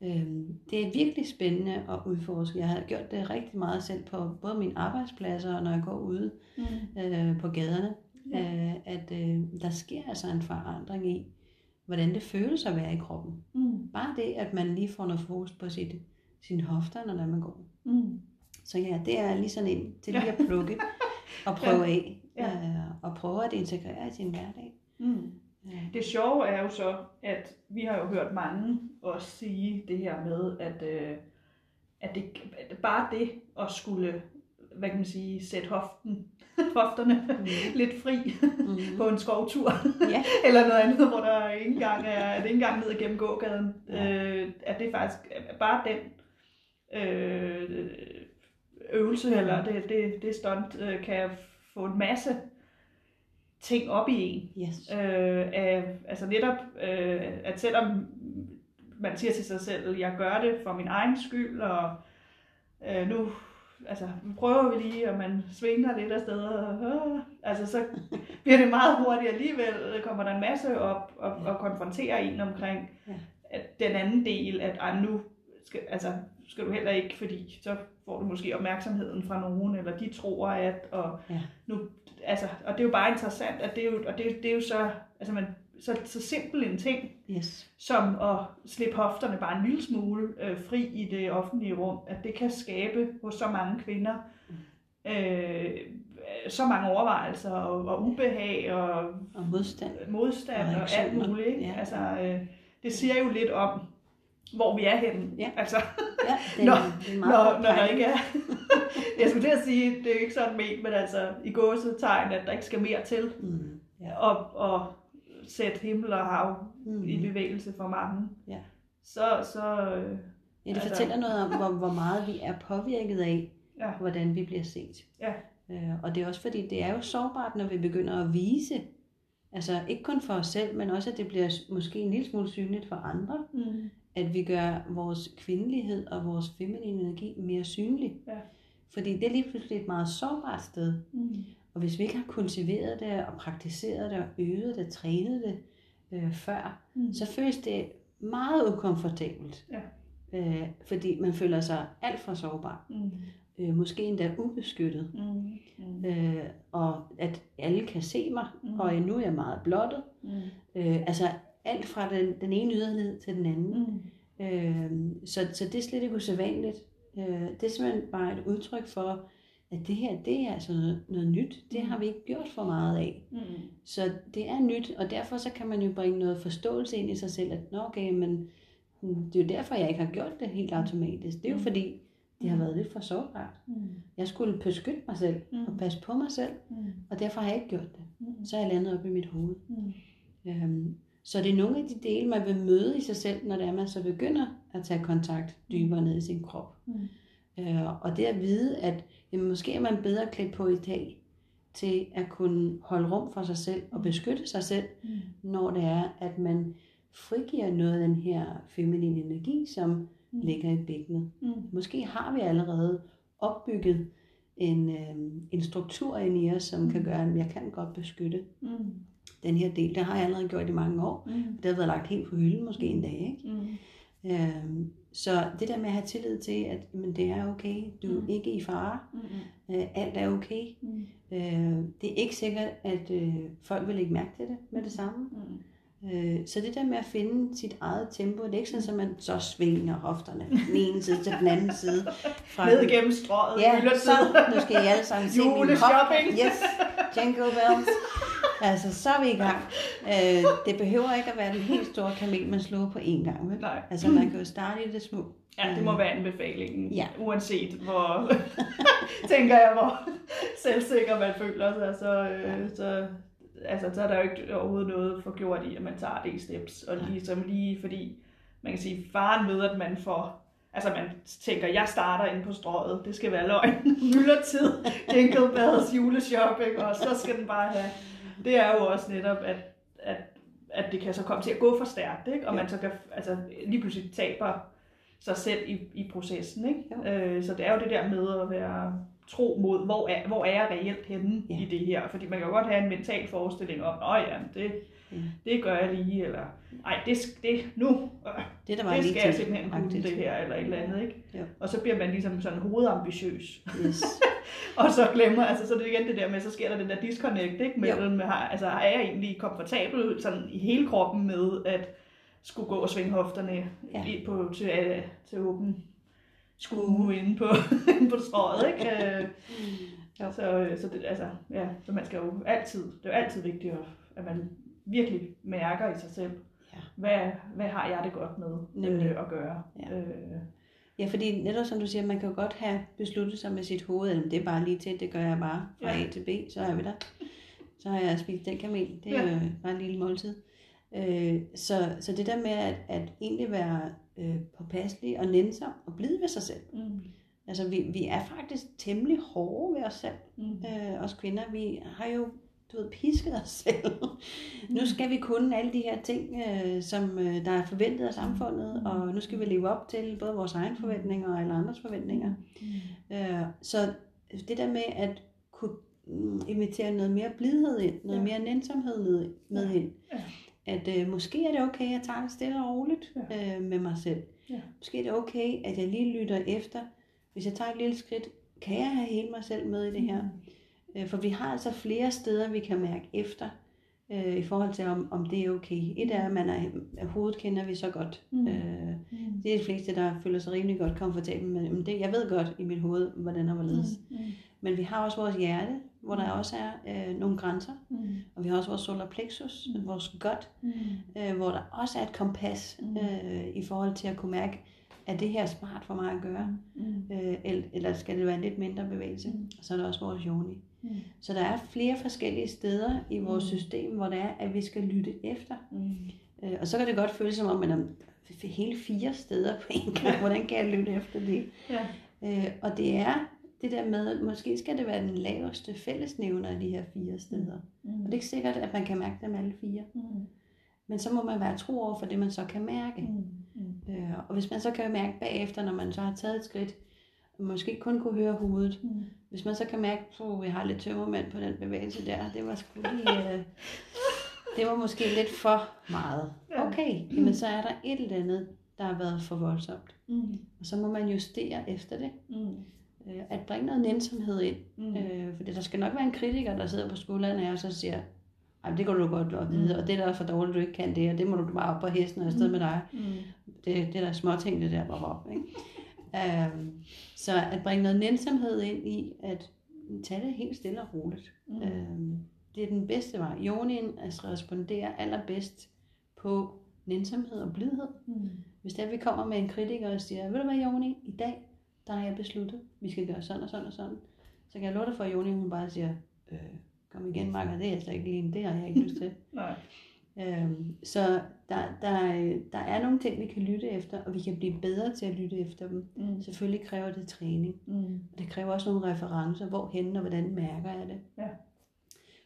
Øhm, det er virkelig spændende at udforske. Jeg har gjort det rigtig meget selv på både mine arbejdspladser og når jeg går ude Mm. øh, på gaderne. Ja. Øh, at øh, der sker altså en forandring i, hvordan det føles at være i kroppen. Mm. Bare det, at man lige får noget fokus på sit, sine hofter, når man går. Mm. Så ja, det er lige sådan en til lige Ja. at plukke og prøve af. Ja. Øh, og prøve at integrere i sin hverdag. Mm. Ja. Det sjove er jo så, at vi har jo hørt mange også sige det her med, at, øh, at, det, at bare det at skulle, hvad kan man sige, sætte hoften, hofterne Mm. lidt fri Mm. på en skovtur, Ja. eller noget andet, hvor der ikke engang er, det ikke engang ned igennem gågaden, Ja. øh, at det faktisk at bare den øh, øvelse, eller det, det, det stunt, øh, kan få en masse ting op i en. Yes. Øh, af, altså netop, øh, at selvom man siger til sig selv, jeg gør det for min egen skyld, og øh, nu altså, nu prøver vi lige, og man svinger lidt afsted, og, øh, altså, så bliver det meget hurtigt alligevel, kommer der en masse op og, og konfronterer en omkring Ja. at den anden del, at ej, nu skal, altså, skal du heller ikke, fordi så får du måske opmærksomheden fra nogen, eller de tror at, og Ja. nu, altså, og det er jo bare interessant, at det er jo, og det, det er jo så, altså man, så, så simpel en ting, Yes. som at slippe hofterne bare en lille smule øh, fri i det offentlige rum, at det kan skabe hos så mange kvinder øh, så mange overvejelser og, og ubehag og Og modstand. modstand Og og, alt muligt. Ikke? Ja. Altså, øh, det siger jo lidt om, hvor vi er henne. Ja. Altså, Ja, det er, Nå, det er meget når, når der ikke er... jeg skulle til at sige, det er jo ikke sådan ment, men altså i gåsetegn, at der ikke skal mere til. Mm. Ja. Og, og sætte himmel og hav Mm. i bevægelse for mange. Ja. Så, så øh, Ja, det Altså- fortæller noget om, hvor, hvor meget vi er påvirket af, Ja. hvordan vi bliver set. Ja. Øh, og det er også fordi, det er jo sårbart, når vi begynder at vise, altså ikke kun for os selv, men også at det bliver måske en lille smule synligt for andre, mm, at vi gør vores kvindelighed og vores feminine energi mere synlig. Ja. Fordi det er lige pludselig et meget sårbart sted. mm, Og hvis vi ikke har kultiveret det og praktiseret det og øvet det, trænet det øh, før, mm, så føles det meget ukomfortabelt. Ja. Øh, fordi man føler sig alt for sårbar. mm, Øh, måske endda ubeskyttet. mm, mm, Øh, og at alle kan se mig, Mm. og nu er jeg meget blottet. mm, Øh, altså alt fra den, den ene yderlighed til den anden. Mm. Øh, så, så det er slet ikke usædvanligt. Øh, det er simpelthen bare et udtryk for, at det her, det er altså noget, noget nyt. Det har vi ikke gjort for meget af. Mm. Så det er nyt, og derfor så kan man jo bringe noget forståelse ind i sig selv, at Nå, okay, men det er jo derfor, jeg ikke har gjort det helt automatisk. Det er jo Mm. fordi, det har været lidt for sårbart. Mm. Jeg skulle beskytte mig selv Mm. og passe på mig selv, Mm. og derfor har jeg ikke gjort det. Mm. Så er jeg landet op i mit hoved. Mm. Øhm, så det er nogle af de dele, man vil møde i sig selv, når det er, man så begynder at tage kontakt dybere ned i sin krop. Mm. Øh, og det at vide, at jamen, måske er man bedre klædt på i dag til at kunne holde rum for sig selv og beskytte sig selv, Mm. når det er, at man frigiver noget af den her feminine energi, som Mm. ligger i bækkenet. Mm. Måske har vi allerede opbygget en, øh, en struktur ind i os, som kan Mm. gøre, at jeg kan godt beskytte Mm. den her del. Det har jeg allerede gjort i mange år. Mm. Det har været lagt helt på hylden måske en dag. Ikke? Mm. Øhm, så det der med at have tillid til, at men det er okay, du er Mm. ikke i fare, Mm. øh, alt er okay. Mm. Øh, det er ikke sikkert, at øh, folk vil lægge mærke til det med det samme. Mm. Øh, så det der med at finde sit eget tempo, det er ikke sådan, at man så svinger hofterne den ene side til den anden side. Fra Ned igennem strøget. Ja, så nu skal I alle sammen se min hop. Yes, jingle bells. Altså, så er vi i gang. Øh, det behøver ikke at være den helt store kamel, man slår på én gang. Vel? Nej. Altså, man kan jo starte i det små. Ja, det må være anbefalingen, Ja. uanset hvor, tænker jeg, hvor selvsikker man føler sig, så, øh, så, altså, så er der jo ikke overhovedet noget for gjort i, at man tager det i steps, og ligesom lige fordi, man kan sige, faren ved, at man får, altså man tænker, jeg starter ind på strøget, det skal være løgn, myldretid, jingle bells, juleshopping, og så skal den bare have, det er jo også netop, at, at, at det kan så komme til at gå for stærkt, ikke? og man så kan altså, lige pludselig taber sig selv i, i processen. Ikke? Øh, så det er jo det der med at være tro mod, hvor er, hvor er jeg reelt henne Ja. i det her? Fordi man kan jo godt have en mental forestilling om, at ja, det, Ja. det gør jeg lige, eller ej, det, det nu, øh, Det, der var det skal jeg til, simpelthen kunne det her, eller et eller andet, ikke? Jo. Og så bliver man ligesom sådan hovedambitiøs. Yes. Og så glemmer, altså så er det igen det der med, så sker der den der disconnect, ikke? Mellem, har, altså er jeg egentlig komfortabel sådan i hele kroppen med at skulle gå og svinge hofterne Ja. ja. på, til, øh, til åben skue inde på, inde på strøget, ikke? Øh, så, øh, så, det, altså, ja, så man skal jo altid, det er jo altid vigtigt, at man virkelig mærker i sig selv, Ja. hvad, hvad har jeg det godt med Nemlig. øh, at gøre. Ja. Øh, Ja, fordi netop som du siger, man kan jo godt have besluttet sig med sit hoved, at det er bare lige til, det gør jeg bare fra Ja. A til B, så er vi der. Så har jeg spist den kamel, det er Ja. jo bare en lille måltid. Øh, så, så det der med at, at egentlig være øh, påpasselig og nænsom og blid ved sig selv. mm, Altså vi, vi er faktisk temmelig hårde ved os selv, mm, øh, os kvinder. Vi har jo du ved, pisket os selv. nu skal vi kunne alle de her ting, øh, som øh, der er forventet af samfundet, og nu skal vi leve op til både vores egne forventninger og alle andres forventninger. mm, Øh, så det der med at kunne mm, invitere noget mere blidhed ind, noget Ja. mere nænsomhed med, med Ja. ind. Ja. At øh, måske er det okay, at jeg tager det stille og roligt Ja. øh, med mig selv. Ja. Måske er det okay, at jeg lige lytter efter. Hvis jeg tager et lille skridt, kan jeg have hele mig selv med i det her? For vi har altså flere steder, vi kan mærke efter, øh, i forhold til, om, om det er okay. Et er, at man er, at hovedet kender vi så godt. Mm. Øh, Mm. det er de fleste, der føler sig rimelig godt komfortabel med men det. Jeg ved godt i mit hoved, hvordan og hvorledes. Mm. Mm. Men vi har også vores hjerte, hvor der også er øh, nogle grænser. Mm. Og vi har også vores solar plexus, Mm. vores gut, Mm. øh, hvor der også er et kompas Mm. øh, i forhold til at kunne mærke, er det her smart for mig at gøre? Mm. Øh, eller, eller skal det være en lidt mindre bevægelse? Mm. Og så er der også vores yoni. Mm. Så der er flere forskellige steder i vores Mm. system, hvor det er, at vi skal lytte efter. Mm. Øh, og så kan det godt føles som om, man er hele fire steder på en gang. Hvordan kan jeg lytte efter det? Ja. Øh, og det er det der med, at måske skal det være den laveste fællesnævner af de her fire steder. Mm. Og det er ikke sikkert, at man kan mærke dem alle fire. Mm. Men så må man være tro over for det, man så kan mærke. Mm. Mm. Øh, og hvis man så kan mærke bagefter, når man så har taget et skridt, måske kun kunne høre hovedet. Mm. Hvis man så kan mærke, at jeg har lidt tømmermand på den bevægelse der, det var sgu lige, øh, det var måske lidt for meget. Okay, jamen så er der et eller andet, der har været for voldsomt. Mm. Og så må man justere efter det. Mm. Øh, at bringe noget nænsomhed ind. Mm. Øh, for der skal nok være en kritiker, der sidder på skulderen af og siger, Ej, det kan du godt at vide, Mm. og det er da for dårligt, du ikke kan det, og det må du bare op på hesten og afsted med dig. Mm. Det, det er der småting, det der bare op, ikke? Øhm, så at bringe noget nænsomhed ind i, at tage det helt stille og roligt. Mm. Øhm, det er den bedste vej. Jonien altså responderer allerbedst på nænsomhed og blidhed. Mm. Hvis er, at vi kommer med en kritiker og siger, ved du hvad Joni, i dag, der har jeg besluttet, vi skal gøre sådan og sådan og sådan. Så kan jeg love dig for, at Joni, hun bare siger, øh, kom igen, Marker, det er altså ikke lige, det har jeg ikke lyst til. Nej. Øhm, så der, der, der er nogle ting, vi kan lytte efter, og vi kan blive bedre til at lytte efter dem. Mm. Selvfølgelig kræver det træning, Mm. og det kræver også nogle referencer, hvorhen og hvordan mærker jeg det. Ja.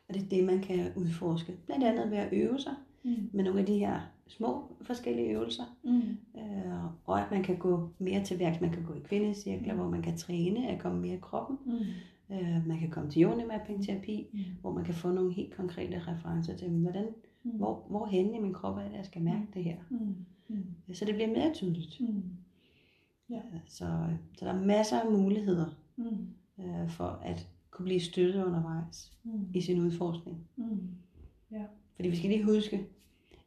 Og det er det, man kan udforske. Blandt andet ved at øve sig Mm. med nogle af de her små forskellige øvelser, Mm. øh, og at man kan gå mere til værks. Man kan gå i kvindecirkler, Mm. hvor man kan træne at komme mere i kroppen. Mm. Øh, man kan komme til yoni-mapping-terapi, Mm. hvor man kan få nogle helt konkrete referencer til, hvordan, Mm. hvor, hvor henne i min krop er det, jeg skal mærke det her. Mm. Mm. Så det bliver mere tydeligt. Mm. Så, så der er masser af muligheder Mm. øh, for at kunne blive støttet undervejs Mm. i sin udforskning. Mm. Fordi vi skal lige huske,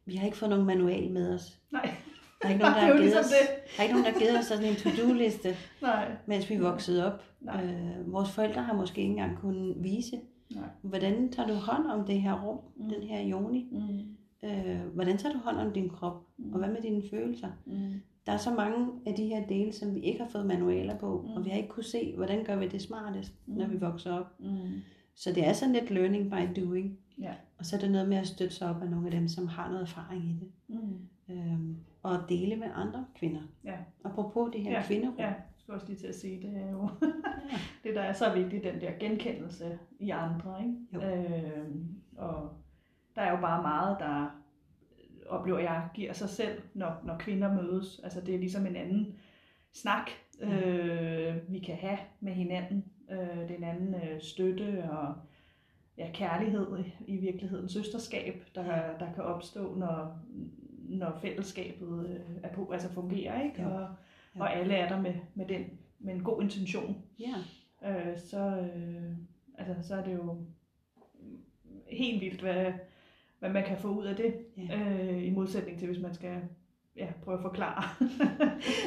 vi har ikke fået nogen manual med os. Nej. Der er ikke nogen, der er har givet ligesom os, det. der er ikke nogen, der har givet os sådan en to-do-liste, Nej. mens vi voksede op. Nej. Øh, vores forældre har måske ikke engang kunnet vise, Nej. hvordan tager du hånd om det her rum, Mm. den her joni? Mm. Øh, hvordan tager du hånd om din krop? Mm. Og hvad med dine følelser? Mm. Der er så mange af de her dele, som vi ikke har fået manualer på, Mm. og vi har ikke kunne se, hvordan gør vi det smartest, når Mm. vi vokser op. Mm. Så det er sådan lidt learning by doing. Ja. Og så er det noget med at støtte sig op af nogle af dem, som har noget erfaring i det. Mm. Øhm, og dele med andre kvinder. Ja. Apropos det her Ja, kvinderum. Ja, skulle også lige til at sige, det er jo det, der er så vigtigt, den der genkendelse i andre. Ikke? Jo. Øhm, og der er jo bare meget, der oplever jeg giver sig selv, når, når kvinder mødes. Altså det er ligesom en anden snak, øh, vi kan have med hinanden. Øh, det er en anden øh, støtte og ja, kærlighed i, virkeligheden, søsterskab, der, der kan opstå, når, når fællesskabet øh, er på, altså fungerer, ikke? Og, Jo. og alle er der med, med, den, med en god intention. Ja. Øh, så, øh, altså, så er det jo helt vildt, hvad, hvad man kan få ud af det, Ja. øh, i modsætning til, hvis man skal ja, prøve at forklare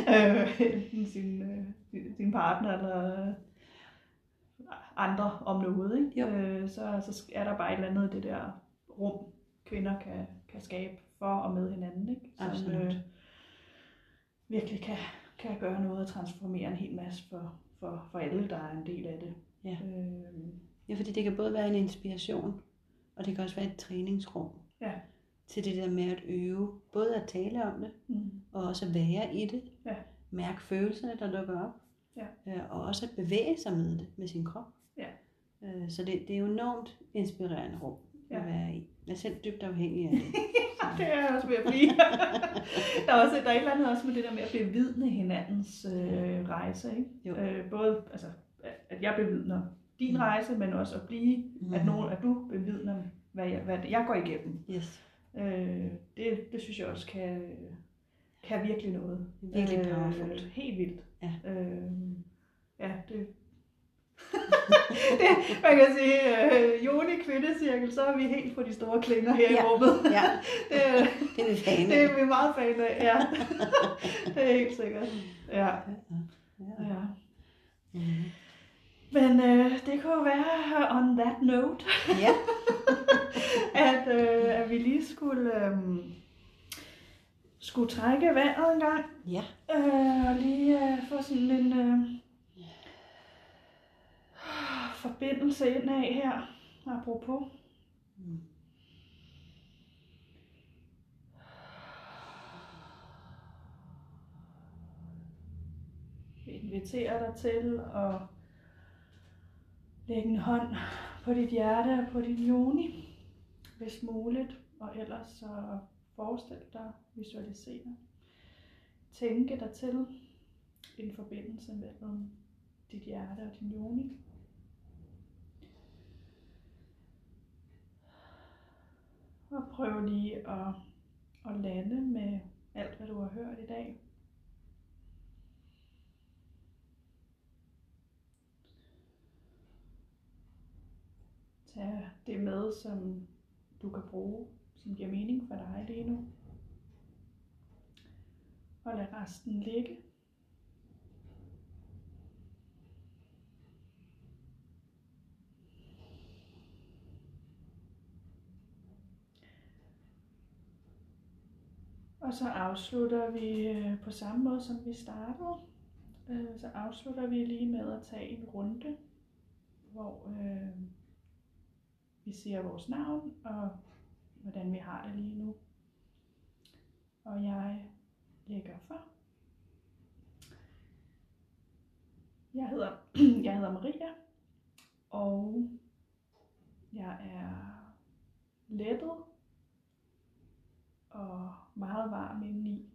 øh, sin, øh, sin- partner eller øh, andre om noget. Ikke? Jo. Øh, så, så er der bare et eller andet i det der rum, kvinder kan, kan skabe for og med hinanden, ikke? som Absolut. øh, virkelig kan, kan gøre noget og transformere en hel masse for, for, for alle, der er en del af det. Ja. Øh, ja, fordi det kan både være en inspiration, og det kan også være et træningsrum. Ja. Til det der med at øve, både at tale om det, mm, og også at være i det. Ja. Mærke følelserne, der dukker op. Ja. Øh, og også at bevæge sig med det, med sin krop. Ja. Øh, så det, det er jo enormt inspirerende rum at Ja. være i. Jeg er selv dybt afhængig af det. det er jeg også ved at blive. der, er også, der er et eller andet også med det der med at bevidne hinandens øh, rejse. Ikke? Jo. Øh, både altså, at jeg bevidner din rejse, men også at blive, mm. at, nogen, at du bevidner, hvad jeg, hvad jeg går igennem. Yes. Øh, det, det synes jeg også kan, kan virkelig noget. Virkelig powerful. helt vildt. Ja. Øh, ja, det, det, man kan sige, øh, Joni Kvindecirkel, så er vi helt på de store klinger her Ja. i rummet. Ja, Det, det er vi fan det er vi meget fan af, ja. det er helt sikkert. Ja. Ja. ja. Mhm. Men øh, det kunne jo være on that note, Ja. at, øh, at vi lige skulle, øh, skulle trække vejret en gang. ja. Øh, og lige øh, få sådan en øh, forbindelse ind af her, apropos. Mm. Vi inviterer dig til at lægge en hånd på dit hjerte og på din joni, hvis muligt. Og ellers så forestil dig, visualisere, tænke dig til en forbindelse mellem dit hjerte og din joni. Og prøv lige at, at lande med alt, hvad du har hørt i dag. Tag det med som du kan bruge, som giver mening for dig lige nu. Og lad resten ligge. Og så afslutter vi øh, på samme måde, som vi startede. Øh, så afslutter vi lige med at tage en runde, hvor øh, vi siger vores navn og hvordan vi har det lige nu. Og jeg lægger for. Jeg hedder, jeg hedder Maria, og jeg er lettet og meget varm indeni.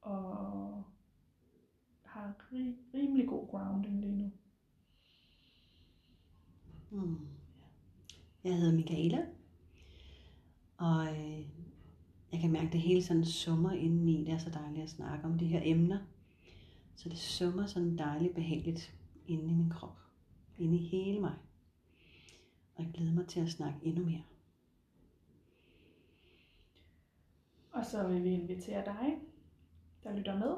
Og har ri- rimelig god grounding lige nu. Mm. Jeg hedder Michaela, og øh, jeg kan mærke, at det hele sådan summer indeni. Det er så dejligt at snakke om de her emner. Så det summer sådan dejligt behageligt inde i min krop. Inde i hele mig. Og jeg glæder mig til at snakke endnu mere. Og så vil vi invitere dig, der lytter med,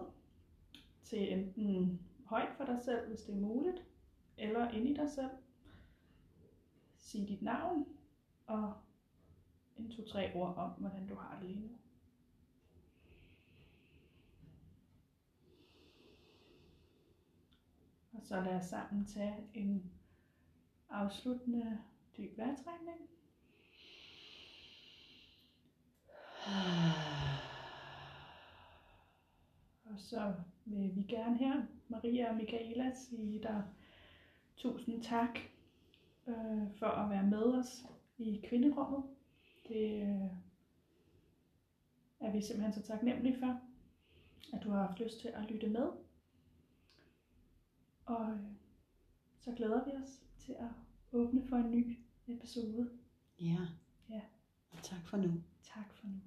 til enten højt for dig selv, hvis det er muligt, eller ind i dig selv. Sig dit navn og en, to, tre ord om, hvordan du har det lige nu. Og så lad os sammen tage en afsluttende dyb vejrtrækning. Og så vil vi gerne her, Maria og Michaela, sige dig tusind tak øh, for at være med os i kvinderummet. Det øh, er vi simpelthen så taknemmelige for, at du har haft lyst til at lytte med. Og øh, så glæder vi os til at åbne for en ny episode. Ja. Ja. Og tak for nu. Tak for nu.